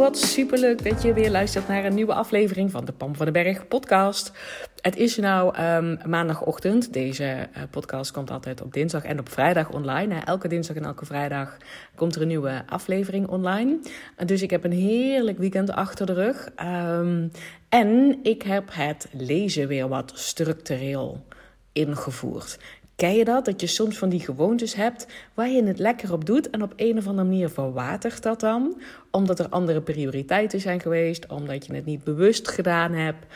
Wat superleuk dat je weer luistert naar een nieuwe aflevering van de Pam van den Berg podcast. Het is nu um, maandagochtend. Deze uh, podcast komt altijd op dinsdag en op vrijdag online. Elke dinsdag en elke vrijdag komt er een nieuwe aflevering online. Dus ik heb een heerlijk weekend achter de rug. Um, en ik heb het lezen weer wat structureel ingevoerd. Ken je dat? Dat je soms van die gewoontes hebt waar je het lekker op doet en op een of andere manier verwatert dat dan. Omdat er andere prioriteiten zijn geweest, omdat je het niet bewust gedaan hebt.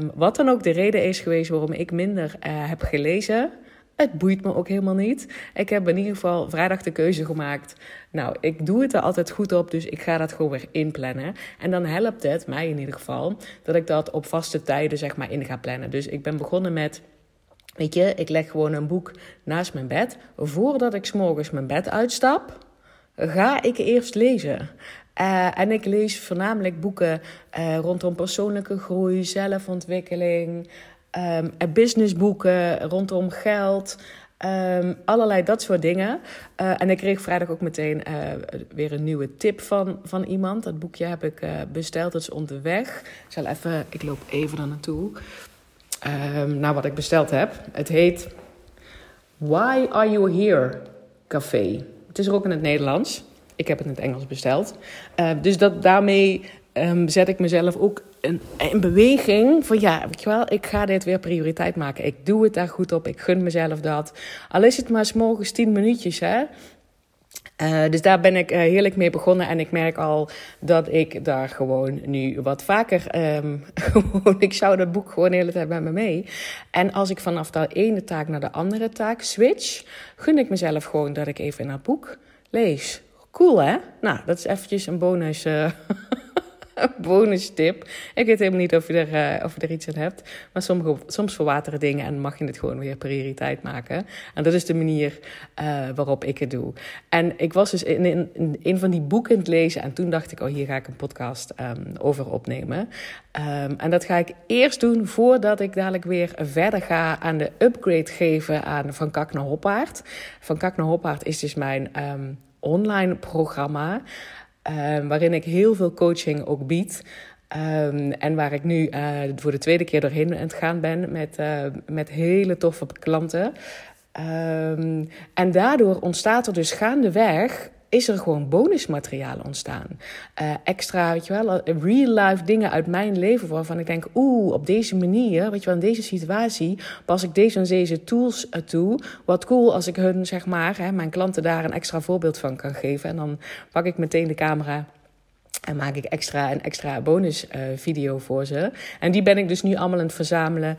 Um, wat dan ook de reden is geweest waarom ik minder uh, heb gelezen. Het boeit me ook helemaal niet. Ik heb in ieder geval vrijdag de keuze gemaakt. Nou, ik doe het er altijd goed op, dus ik ga dat gewoon weer inplannen. En dan helpt het mij in ieder geval dat ik dat op vaste tijden zeg maar in ga plannen. Dus ik ben begonnen met Weet je, ik leg gewoon een boek naast mijn bed. Voordat ik s'morgens mijn bed uitstap, ga ik eerst lezen. Uh, en ik lees voornamelijk boeken uh, rondom persoonlijke groei, zelfontwikkeling, um, businessboeken rondom geld. Um, allerlei dat soort dingen. Uh, en ik kreeg vrijdag ook meteen weer een nieuwe tip van, van iemand. Dat boekje heb ik besteld, dat is onderweg. Ik zal even, ik loop even naar naartoe um, naar wat ik besteld heb. Het heet Why Are You Here Café. Het is er ook in het Nederlands. Ik heb het in het Engels besteld. Uh, dus dat, daarmee um, zet ik mezelf ook in, in, beweging. Van ja, weet je wel, ik ga dit weer prioriteit maken. Ik doe het daar goed op. Ik gun mezelf dat. Al is het maar s morgens tien minuutjes, hè. Uh, dus daar ben ik uh, heerlijk mee begonnen. En ik merk al dat ik daar gewoon nu wat vaker. Um, gewoon, ik zou dat boek gewoon de hele tijd bij me mee. En als ik vanaf de ene taak naar de andere taak switch, gun ik mezelf gewoon dat ik even in dat boek lees. Cool hè? Nou, dat is eventjes een bonus. Uh, bonus tip. Ik weet helemaal niet of je er, uh, of je er iets aan hebt. Maar sommige, soms verwateren dingen en mag je het gewoon weer prioriteit maken. En dat is de manier uh, waarop ik het doe. En ik was dus in, in, in, een van die boeken aan het lezen. En toen dacht ik, oh hier ga ik een podcast um, over opnemen. Um, en dat ga ik eerst doen voordat ik dadelijk weer verder ga aan de upgrade geven aan Van Kak naar Hoppaard. Van Kak naar Hoppaard is dus mijn um, online programma. Um, waarin ik heel veel coaching ook bied. Um, en waar ik nu uh, voor de tweede keer doorheen aan het gaan ben met, uh, met hele toffe klanten. Um, en daardoor ontstaat er dus gaandeweg is er gewoon bonusmateriaal ontstaan. Uh, extra, weet je wel, real-life dingen uit mijn leven waarvan ik denk, oeh, op deze manier, weet je wel, in deze situatie pas ik deze en deze tools toe. Wat cool als ik hun, zeg maar, hè, mijn klanten daar een extra voorbeeld van kan geven. En dan pak ik meteen de camera en maak ik extra een extra bonus uh, video voor ze. En die ben ik dus nu allemaal aan het verzamelen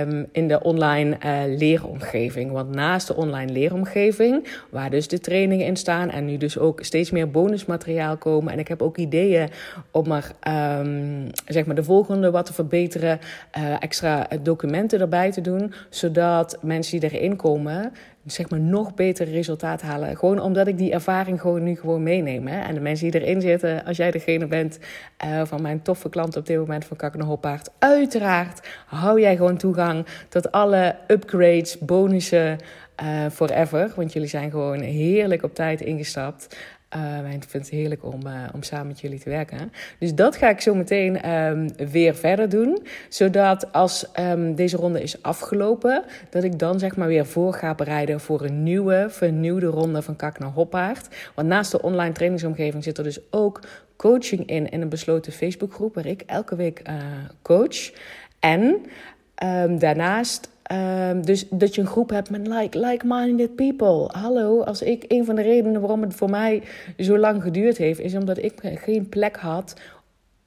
um, in de online uh, leeromgeving. Want naast de online leeromgeving, waar dus de trainingen in staan en nu dus ook steeds meer bonusmateriaal komen. En ik heb ook ideeën om er um, zeg maar de volgende wat te verbeteren, uh, extra documenten erbij te doen. Zodat mensen die erin komen zeg maar nog beter resultaat halen. Gewoon omdat ik die ervaring gewoon nu gewoon meeneem. Hè? En de mensen die erin zitten, als jij degene bent uh, van mijn toffe klanten op dit moment van Kakkenhoppaard, uiteraard hou jij gewoon toegang tot alle upgrades, bonussen. Uh, forever, want jullie zijn gewoon heerlijk op tijd ingestapt. Uh, ik vind het heerlijk om, uh, om samen met jullie te werken. Dus dat ga ik zo meteen um, weer verder doen. Zodat als um, deze ronde is afgelopen, dat ik dan zeg maar weer voor ga bereiden voor een nieuwe, vernieuwde ronde van Kak naar Hoppaard. Want naast de online trainingsomgeving zit er dus ook coaching in in een besloten Facebookgroep waar ik elke week uh, coach. En um, daarnaast Ehm, dus dat je een groep hebt met like, like-minded people. Hallo, als ik een van de redenen waarom het voor mij zo lang geduurd heeft, is omdat ik geen plek had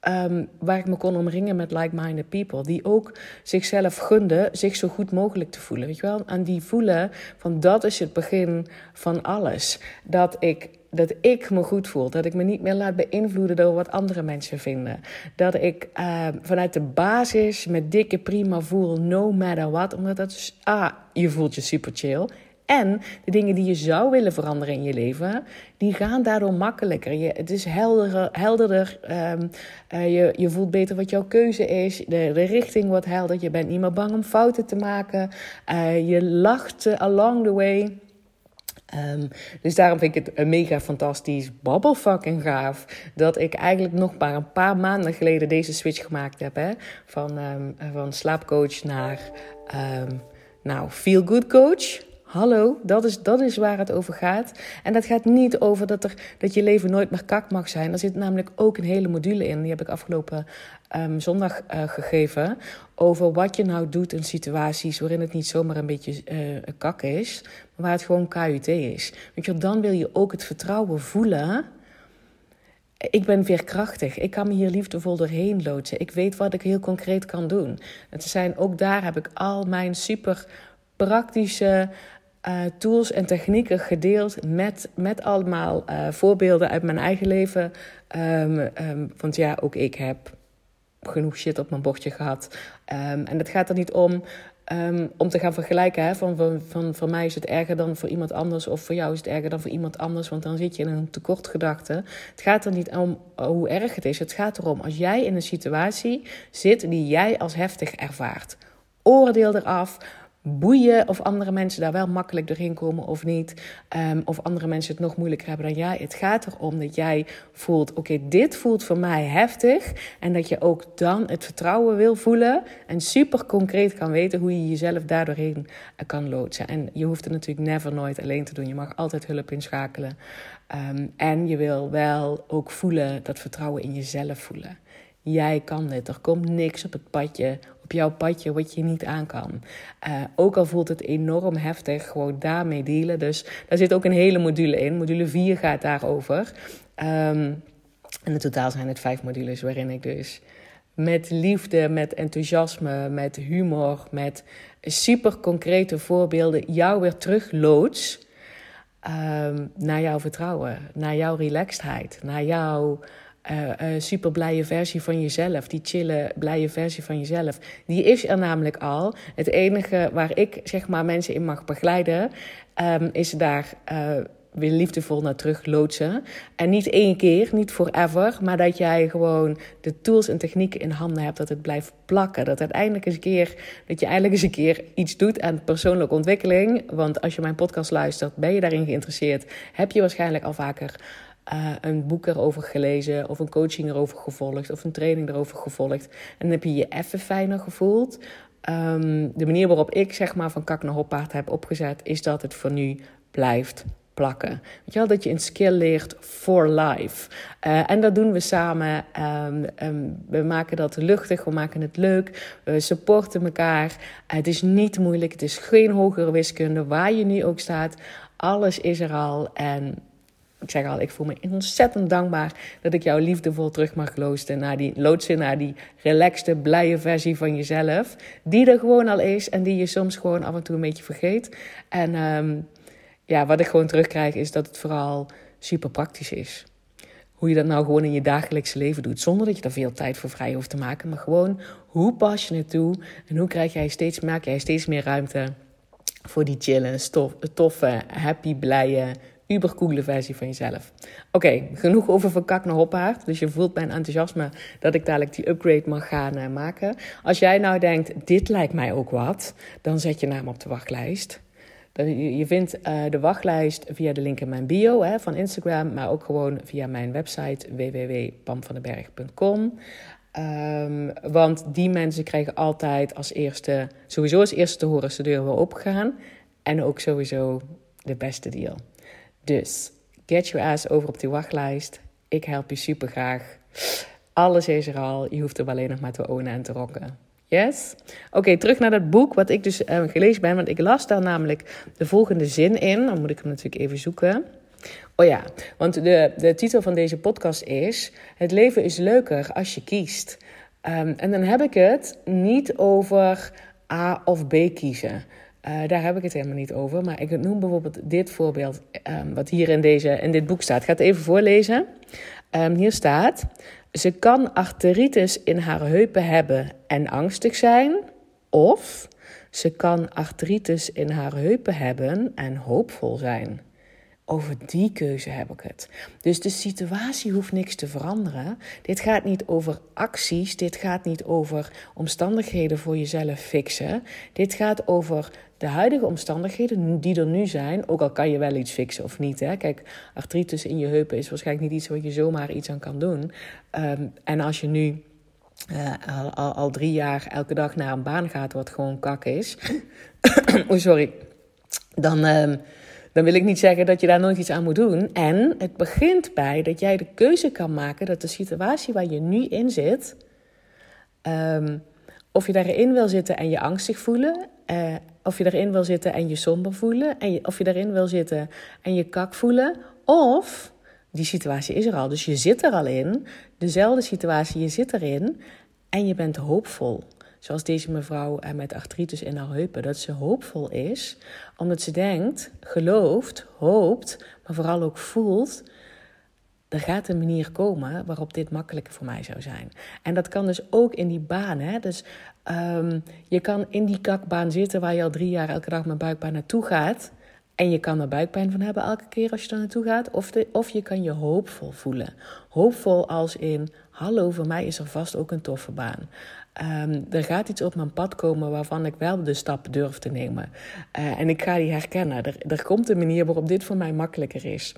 Um, waar ik me kon omringen met like-minded people. Die ook zichzelf gunden zich zo goed mogelijk te voelen. Weet je wel? En die voelen van dat is het begin van alles. Dat ik, dat ik me goed voel. Dat ik me niet meer laat beïnvloeden door wat andere mensen vinden. Dat ik uh, vanuit de basis met dikke prima voel, no matter what. Omdat dat is, ah, je voelt je super chill. En de dingen die je zou willen veranderen in je leven, die gaan daardoor makkelijker. Je, het is helderder. helderder um, uh, je, je voelt beter wat jouw keuze is. De, richting wordt helder. Je bent niet meer bang om fouten te maken. Uh, je lacht along the way. Um, dus daarom vind ik het een mega fantastisch, babbelfucking gaaf. Dat ik eigenlijk nog maar een paar maanden geleden deze switch gemaakt heb. Hè? Van, um, van slaapcoach naar um, nou, feel good coach. Hallo, dat is, dat is waar het over gaat. En dat gaat niet over dat, er, dat je leven nooit meer kak mag zijn. Er zit namelijk ook een hele module in. Die heb ik afgelopen um, zondag uh, gegeven. Over wat je nou doet in situaties waarin het niet zomaar een beetje uh, kak is. Maar waar het gewoon KUT is. Want je, dan wil je ook het vertrouwen voelen ik ben veerkrachtig. Ik kan me hier liefdevol doorheen loodsen. Ik weet wat ik heel concreet kan doen. Het zijn, ook daar heb ik al mijn super praktische uh, tools en technieken gedeeld met, met allemaal uh, voorbeelden uit mijn eigen leven. Um, um, want ja, ook ik heb genoeg shit op mijn bordje gehad. Um, en het gaat er niet om om te gaan vergelijken. Hè, van, van, van voor mij is het erger dan voor iemand anders. Of voor jou is het erger dan voor iemand anders. Want dan zit je in een tekortgedachte. Het gaat er niet om hoe erg het is. Het gaat erom als jij in een situatie zit die jij als heftig ervaart. Oordeel eraf boeien of andere mensen daar wel makkelijk doorheen komen of niet. Um, of andere mensen het nog moeilijker hebben dan jij. Het gaat erom dat jij voelt: oké, dit voelt voor mij heftig. En dat je ook dan het vertrouwen wil voelen. En super concreet kan weten hoe je jezelf daardoorheen eh, kan loodsen. En je hoeft het natuurlijk never nooit alleen te doen. Je mag altijd hulp inschakelen. Um, en je wil wel ook voelen dat vertrouwen in jezelf voelen. Jij kan dit. Er komt niks op het padje jouw padje wat je niet aan kan. Uh, ook al voelt het enorm heftig, gewoon daarmee dealen. Dus daar zit ook een hele module in. Module 4 gaat daarover. Um, en in totaal zijn het vijf modules waarin ik dus met liefde, met enthousiasme, met humor, met super concrete voorbeelden jou weer terugloods um, naar jouw vertrouwen, naar jouw relaxedheid, naar jouw uh, uh, super blije versie van jezelf. Die chille, blije versie van jezelf. Die is er namelijk al. Het enige waar ik zeg maar mensen in mag begeleiden, um, is daar. Uh, weer liefdevol naar terug loodsen. En niet één keer, niet forever, maar dat jij gewoon de tools en technieken in handen hebt, dat het blijft plakken. Dat uiteindelijk eens een keer, dat je eindelijk eens een keer iets doet aan persoonlijke ontwikkeling. Want als je mijn podcast luistert, ben je daarin geïnteresseerd, heb je waarschijnlijk al vaker uh, een boek erover gelezen, of een coaching erover gevolgd, of een training erover gevolgd. En dan heb je je even fijner gevoeld. Um, de manier waarop ik zeg maar van kak naar hoppaard heb opgezet, is dat het voor nu blijft plakken. Weet je wel, dat je een skill leert for life. Uh, en dat doen we samen. Um, um, we maken dat luchtig, we maken het leuk, we supporten elkaar. Het is niet moeilijk, het is geen hogere wiskunde, waar je nu ook staat. Alles is er al en ik zeg al, ik voel me ontzettend dankbaar dat ik jou liefdevol terug mag loodsen naar die, loodsen naar die relaxte, blije versie van jezelf. Die er gewoon al is en die je soms gewoon af en toe een beetje vergeet. En um, ja, wat ik gewoon terugkrijg is dat het vooral super praktisch is. Hoe je dat nou gewoon in je dagelijkse leven doet. Zonder dat je er veel tijd voor vrij hoeft te maken. Maar gewoon, hoe pas je het toe? En hoe krijg jij steeds, maak jij steeds meer ruimte voor die chillen, toffe, happy, blije ubercoole versie van jezelf. Oké, genoeg over van naar hoppaard. Dus je voelt mijn enthousiasme dat ik dadelijk die upgrade mag gaan uh, maken. Als jij nou denkt, dit lijkt mij ook wat, dan zet je naam op de wachtlijst. Je vindt uh, de wachtlijst via de link in mijn bio van Instagram, maar ook gewoon via mijn website www.pamvandenberg.com. Ehm, want die mensen krijgen altijd als eerste, sowieso als eerste te horen als de deur opgaan. En ook sowieso de beste deal. Dus get your ass over op die wachtlijst. Ik help je super graag. Alles is er al. Je hoeft er alleen nog maar te ownen en te rocken. Yes? Oké, terug naar dat boek wat ik dus uh, gelezen ben. Want ik las daar namelijk de volgende zin in. Dan moet ik hem natuurlijk even zoeken. Oh ja, want de, de titel van deze podcast is... Het leven is leuker als je kiest. Um, en dan heb ik het niet over A of B kiezen. Uh, daar heb ik het helemaal niet over. Maar ik noem bijvoorbeeld dit voorbeeld, um, wat hier in, deze, in dit boek staat. Ik ga het even voorlezen. Um, hier staat: Ze kan arteritis in haar heupen hebben en angstig zijn. Of ze kan artritis in haar heupen hebben en hoopvol zijn. Over die keuze heb ik het. Dus de situatie hoeft niks te veranderen. Dit gaat niet over acties. Dit gaat niet over omstandigheden voor jezelf fixen. Dit gaat over de huidige omstandigheden die er nu zijn. Ook al kan je wel iets fixen of niet. Hè? Kijk, artritis in je heupen is waarschijnlijk niet iets waar je zomaar iets aan kan doen. Um, en als je nu uh, al, al, drie jaar elke dag naar een baan gaat wat gewoon kak is. oh, sorry. Dan. Um, dan wil ik niet zeggen dat je daar nooit iets aan moet doen. En het begint bij dat jij de keuze kan maken dat de situatie waar je nu in zit, um, of je daarin wil zitten en je angstig voelen, uh, of je daarin wil zitten en je somber voelen, en of je daarin wil zitten en je kak voelen, of die situatie is er al, dus je zit er al in, dezelfde situatie, je zit erin en je bent hoopvol. Zoals deze mevrouw eh, met artritis in haar heupen. Dat ze hoopvol is, omdat ze denkt, gelooft, hoopt, maar vooral ook voelt. Er gaat een manier komen waarop dit makkelijker voor mij zou zijn. En dat kan dus ook in die baan. Hè? Dus um, je kan in die kakbaan zitten waar je al drie jaar elke dag met buikpijn naartoe gaat. En je kan er buikpijn van hebben elke keer als je er naartoe gaat. Of, of je kan je hoopvol voelen. Hoopvol als in, hallo, voor mij is er vast ook een toffe baan. Um, er gaat iets op mijn pad komen waarvan ik wel de stap durf te nemen. Uh, en ik ga die herkennen. Er, komt een manier waarop dit voor mij makkelijker is.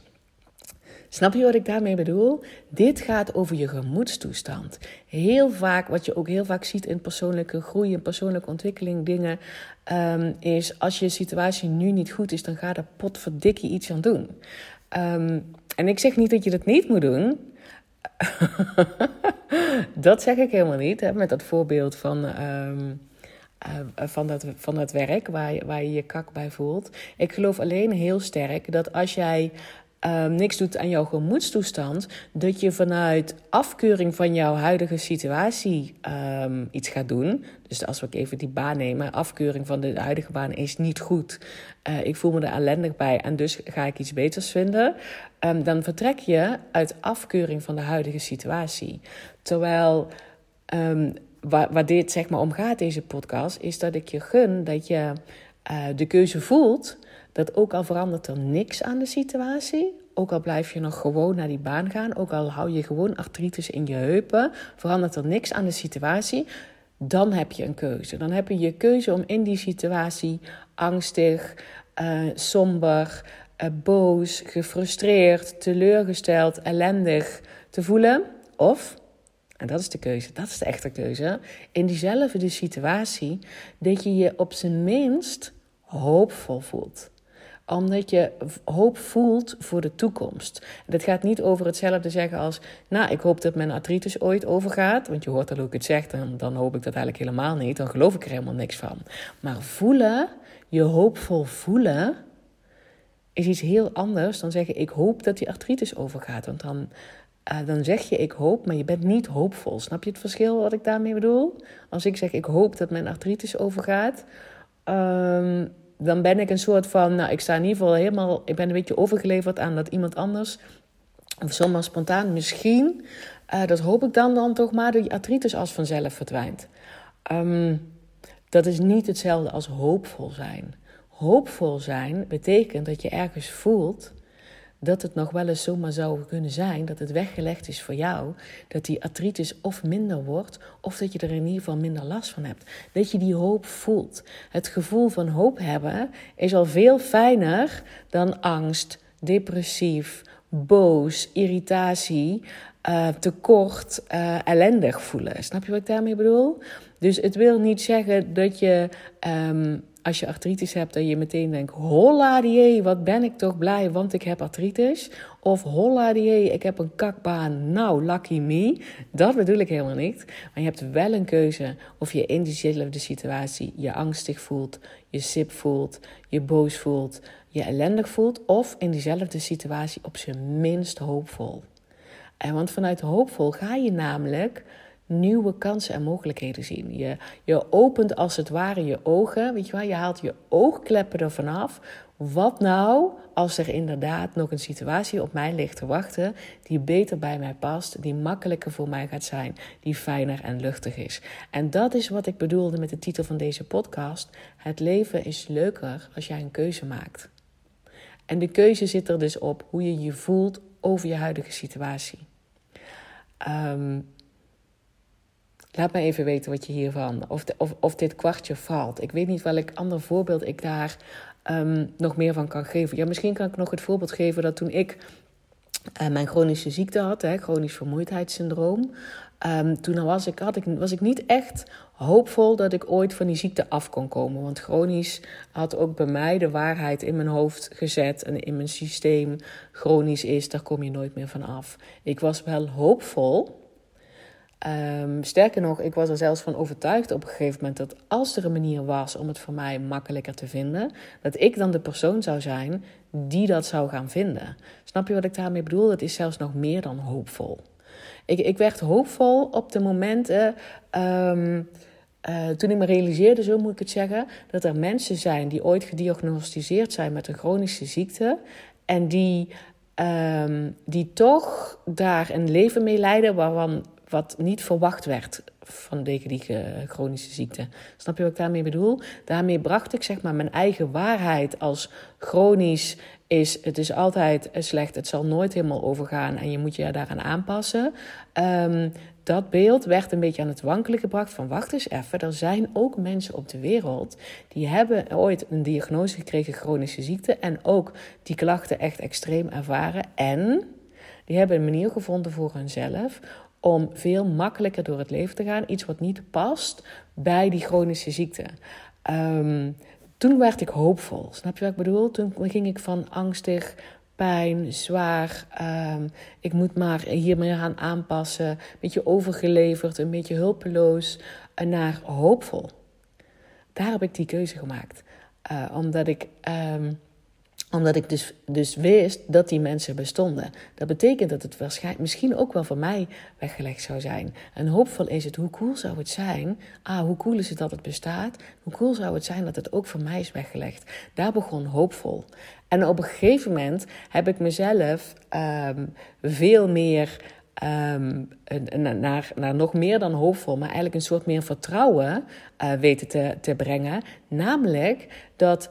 Snap je wat ik daarmee bedoel? Dit gaat over je gemoedstoestand. Heel vaak, wat je ook heel vaak ziet in persoonlijke groei en persoonlijke ontwikkeling, dingen, um, is als je situatie nu niet goed is, dan ga er potverdikkie iets aan doen. Um, en ik zeg niet dat je dat niet moet doen. dat zeg ik helemaal niet. Hè, met dat voorbeeld van, um, uh, van, dat, van dat werk waar waar je je kak bij voelt. Ik geloof alleen heel sterk dat als jij um, niks doet aan jouw gemoedstoestand, dat je vanuit afkeuring van jouw huidige situatie um, iets gaat doen. Dus als we even die baan nemen, afkeuring van de huidige baan is niet goed. Uh, ik voel me er ellendig bij en dus ga ik iets beters vinden. Um, dan vertrek je uit afkeuring van de huidige situatie. Terwijl waar, waar dit zeg maar om gaat, deze podcast, is dat ik je gun dat je uh, de keuze voelt dat ook al verandert er niks aan de situatie, ook al blijf je nog gewoon naar die baan gaan, ook al hou je gewoon artritis in je heupen, verandert er niks aan de situatie, dan heb je een keuze. Dan heb je je keuze om in die situatie angstig, uh, somber, uh, boos, gefrustreerd, teleurgesteld, ellendig te voelen. Of, en dat is de keuze, dat is de echte keuze, in diezelfde situatie dat je je op zijn minst hoopvol voelt omdat je hoop voelt voor de toekomst. Dat gaat niet over hetzelfde zeggen als... nou, ik hoop dat mijn artritis ooit overgaat. Want je hoort hoe ik het zeg, dan, dan hoop ik dat eigenlijk helemaal niet. Dan geloof ik er helemaal niks van. Maar voelen, je hoopvol voelen... is iets heel anders dan zeggen... ik hoop dat die artritis overgaat. Want dan... Uh, dan zeg je ik hoop, maar je bent niet hoopvol. Snap je het verschil wat ik daarmee bedoel? Als ik zeg ik hoop dat mijn artritis overgaat, um, dan ben ik een soort van, nou, ik sta in ieder geval helemaal, ik ben een beetje overgeleverd aan dat iemand anders, of zomaar spontaan, misschien, uh, dat hoop ik dan, dan toch maar, dat die artritis als vanzelf verdwijnt. Um, dat is niet hetzelfde als hoopvol zijn. Hoopvol zijn betekent dat je ergens voelt dat het nog wel eens zomaar zou kunnen zijn dat het weggelegd is voor jou, dat die artritis of minder wordt, of dat je er in ieder geval minder last van hebt. Dat je die hoop voelt. Het gevoel van hoop hebben is al veel fijner dan angst, depressief, boos, irritatie, uh, tekort, uh, ellendig voelen. Snap je wat ik daarmee bedoel? Dus het wil niet zeggen dat je um, als je artritis hebt, dat je meteen denkt: holla die, wat ben ik toch blij, want ik heb artritis. Of holla die, ik heb een kakbaan, nou lucky me. Dat bedoel ik helemaal niet. Maar je hebt wel een keuze of je in diezelfde situatie je angstig voelt, je sip voelt, je boos voelt, je ellendig voelt. Of in diezelfde situatie op zijn minst hoopvol. En want vanuit hoopvol ga je namelijk nieuwe kansen en mogelijkheden zien. Je, je opent als het ware je ogen, weet je wel, je haalt je oogkleppen ervan af. Wat nou als er inderdaad nog een situatie op mij ligt te wachten die beter bij mij past, die makkelijker voor mij gaat zijn, die fijner en luchtig is. En dat is wat ik bedoelde met de titel van deze podcast. Het leven is leuker als jij een keuze maakt. En de keuze zit er dus op hoe je je voelt over je huidige situatie. Um, Laat me even weten wat je hiervan, of, of, of dit kwartje valt. Ik weet niet welk ander voorbeeld ik daar um, nog meer van kan geven. Ja, misschien kan ik nog het voorbeeld geven dat toen ik uh, mijn chronische ziekte had, hè, chronisch vermoeidheidssyndroom. Um, toen was ik, had ik, was ik niet echt hoopvol dat ik ooit van die ziekte af kon komen. Want chronisch had ook bij mij de waarheid in mijn hoofd gezet en in mijn systeem. Chronisch is, daar kom je nooit meer van af. Ik was wel hoopvol Um, sterker nog, ik was er zelfs van overtuigd op een gegeven moment dat als er een manier was om het voor mij makkelijker te vinden, dat ik dan de persoon zou zijn die dat zou gaan vinden. Snap je wat ik daarmee bedoel? Dat is zelfs nog meer dan hoopvol. Ik, ik werd hoopvol op de momenten. Um, uh, toen ik me realiseerde, zo moet ik het zeggen, dat er mensen zijn die ooit gediagnosticeerd zijn met een chronische ziekte en die, um, die toch daar een leven mee leiden waarvan wat niet verwacht werd vanwege die chronische ziekte. Snap je wat ik daarmee bedoel? Daarmee bracht ik zeg maar mijn eigen waarheid als chronisch is. Het is altijd slecht, het zal nooit helemaal overgaan en je moet je daaraan aanpassen. Um, dat beeld werd een beetje aan het wankelen gebracht van wacht eens even, er zijn ook mensen op de wereld die hebben ooit een diagnose gekregen chronische ziekte en ook die klachten echt extreem ervaren en die hebben een manier gevonden voor hunzelf om veel makkelijker door het leven te gaan. Iets wat niet past bij die chronische ziekte. Um, toen werd ik hoopvol. Snap je wat ik bedoel? Toen ging ik van angstig, pijn, zwaar. Um, ik moet maar hiermee gaan aanpassen. Een beetje overgeleverd, een beetje hulpeloos. Naar hoopvol. Daar heb ik die keuze gemaakt. Uh, omdat ik. Um, omdat ik dus, dus wist dat die mensen bestonden. Dat betekent dat het waarschijnlijk misschien ook wel voor mij weggelegd zou zijn. En hoopvol is het, hoe cool zou het zijn? Ah, hoe cool is het dat het bestaat? Hoe cool zou het zijn dat het ook voor mij is weggelegd? Daar begon hoopvol. En op een gegeven moment heb ik mezelf um, veel meer Um, naar, naar nog meer dan hoopvol, maar eigenlijk een soort meer vertrouwen uh, weten te, te brengen. Namelijk dat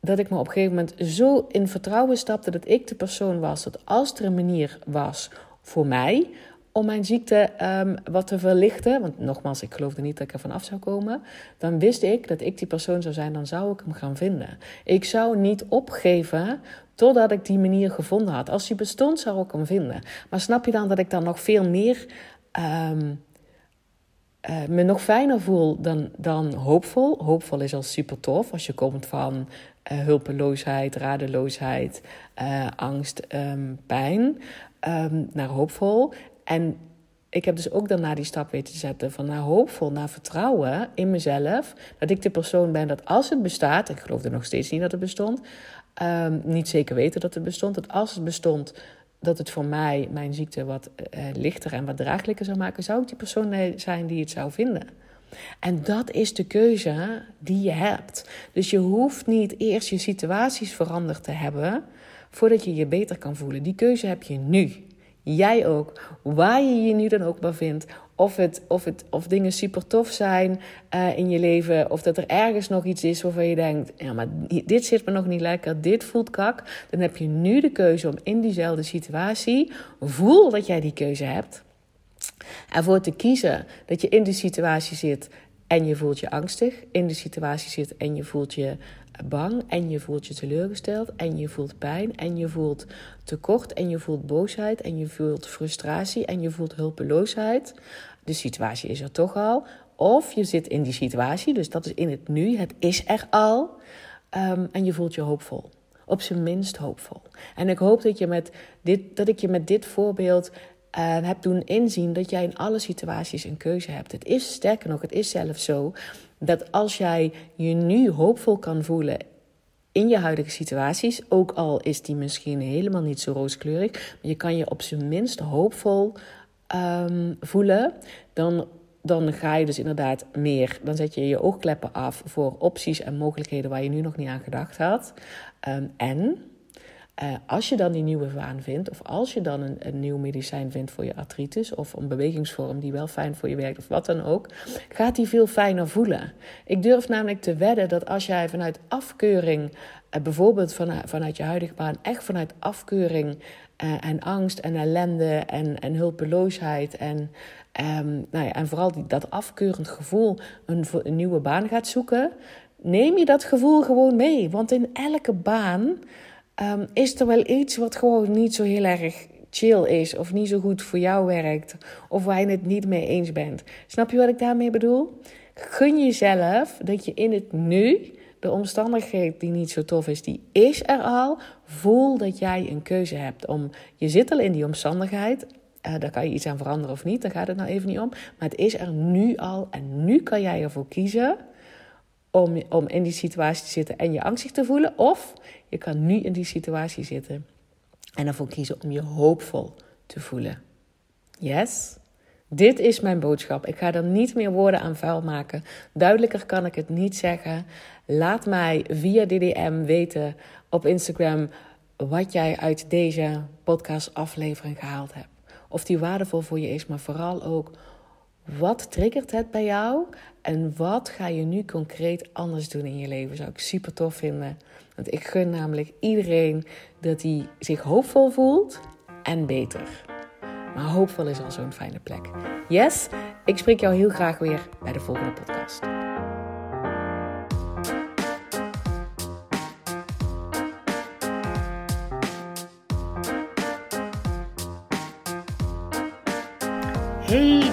dat ik me op een gegeven moment zo in vertrouwen stapte dat ik de persoon was. Dat als er een manier was voor mij om mijn ziekte um, wat te verlichten. Want nogmaals, ik geloofde niet dat ik er vanaf zou komen. Dan wist ik dat ik die persoon zou zijn, dan zou ik hem gaan vinden. Ik zou niet opgeven totdat ik die manier gevonden had. Als die bestond, zou ik hem vinden. Maar snap je dan dat ik dan nog veel meer. Um, uh, me nog fijner voel dan, dan hoopvol. Hoopvol is al super tof als je komt van hulpeloosheid, radeloosheid, uh, angst, um, pijn, um, naar hoopvol. En ik heb dus ook daarna die stap weten te zetten van naar hoopvol, naar vertrouwen in mezelf. Dat ik de persoon ben dat als het bestaat, ik geloofde nog steeds niet dat het bestond, um, niet zeker weten dat het bestond, dat als het bestond, dat het voor mij, mijn ziekte, wat uh, lichter en wat draaglijker zou maken, zou ik die persoon zijn die het zou vinden. En dat is de keuze die je hebt. Dus je hoeft niet eerst je situaties veranderd te hebben voordat je je beter kan voelen. Die keuze heb je nu. Jij ook. Waar je je nu dan ook maar vindt. Of, het, of, het, of dingen super tof zijn uh, in je leven. Of dat er ergens nog iets is waarvan je denkt: ja, maar dit zit me nog niet lekker. Dit voelt kak. Dan heb je nu de keuze om in diezelfde situatie. Voel dat jij die keuze hebt Ervoor te kiezen dat je in die situatie zit en je voelt je angstig, in de situatie zit en je voelt je bang en je voelt je teleurgesteld en je voelt pijn en je voelt tekort en je voelt boosheid en je voelt frustratie en je voelt hulpeloosheid. De situatie is er toch al. Of je zit in die situatie, dus dat is in het nu, het is er al. Ehm, en je voelt je hoopvol. Op zijn minst hoopvol. En ik hoop dat, je met dit, dat ik je met dit voorbeeld uh, heb doen inzien dat jij in alle situaties een keuze hebt. Het is sterker nog, het is zelfs zo dat als jij je nu hoopvol kan voelen in je huidige situaties, ook al is die misschien helemaal niet zo rooskleurig, je kan je op zijn minst hoopvol um, voelen, dan, dan ga je dus inderdaad meer. Dan zet je je oogkleppen af voor opties en mogelijkheden waar je nu nog niet aan gedacht had. Um, en uh, als je dan die nieuwe waan vindt, of als je dan een, een nieuw medicijn vindt voor je artritis, of een bewegingsvorm die wel fijn voor je werkt, of wat dan ook, gaat die veel fijner voelen. Ik durf namelijk te wedden dat als jij vanuit afkeuring, uh, bijvoorbeeld vanuit, je huidige baan, echt vanuit afkeuring uh, en angst en ellende en, en hulpeloosheid en, um, nou ja, en vooral die, dat afkeurend gevoel een nieuwe baan gaat zoeken, neem je dat gevoel gewoon mee. Want in elke baan um, is er wel iets wat gewoon niet zo heel erg chill is of niet zo goed voor jou werkt of waar je het niet mee eens bent. Snap je wat ik daarmee bedoel? Gun jezelf dat je in het nu de omstandigheid die niet zo tof is, die is er al. Voel dat jij een keuze hebt om. Je zit al in die omstandigheid. Uh, daar kan je iets aan veranderen of niet. Daar gaat het nou even niet om. Maar het is er nu al. En nu kan jij ervoor kiezen om, om in die situatie te zitten en je angstig te voelen. Of je kan nu in die situatie zitten en ervoor kiezen om je hoopvol te voelen. Yes? Dit is mijn boodschap. Ik ga er niet meer woorden aan vuil maken. Duidelijker kan ik het niet zeggen. Laat mij via DDM weten op Instagram wat jij uit deze podcastaflevering gehaald hebt. Of die waardevol voor je is, maar vooral ook wat triggert het bij jou en wat ga je nu concreet anders doen in je leven? Zou ik super tof vinden. Want ik gun namelijk iedereen dat hij zich hoopvol voelt en beter. Maar hoopvol is al zo'n fijne plek. Yes, ik spreek jou heel graag weer bij de volgende podcast.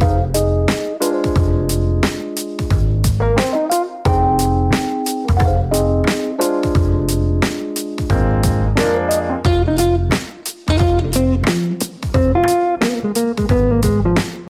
you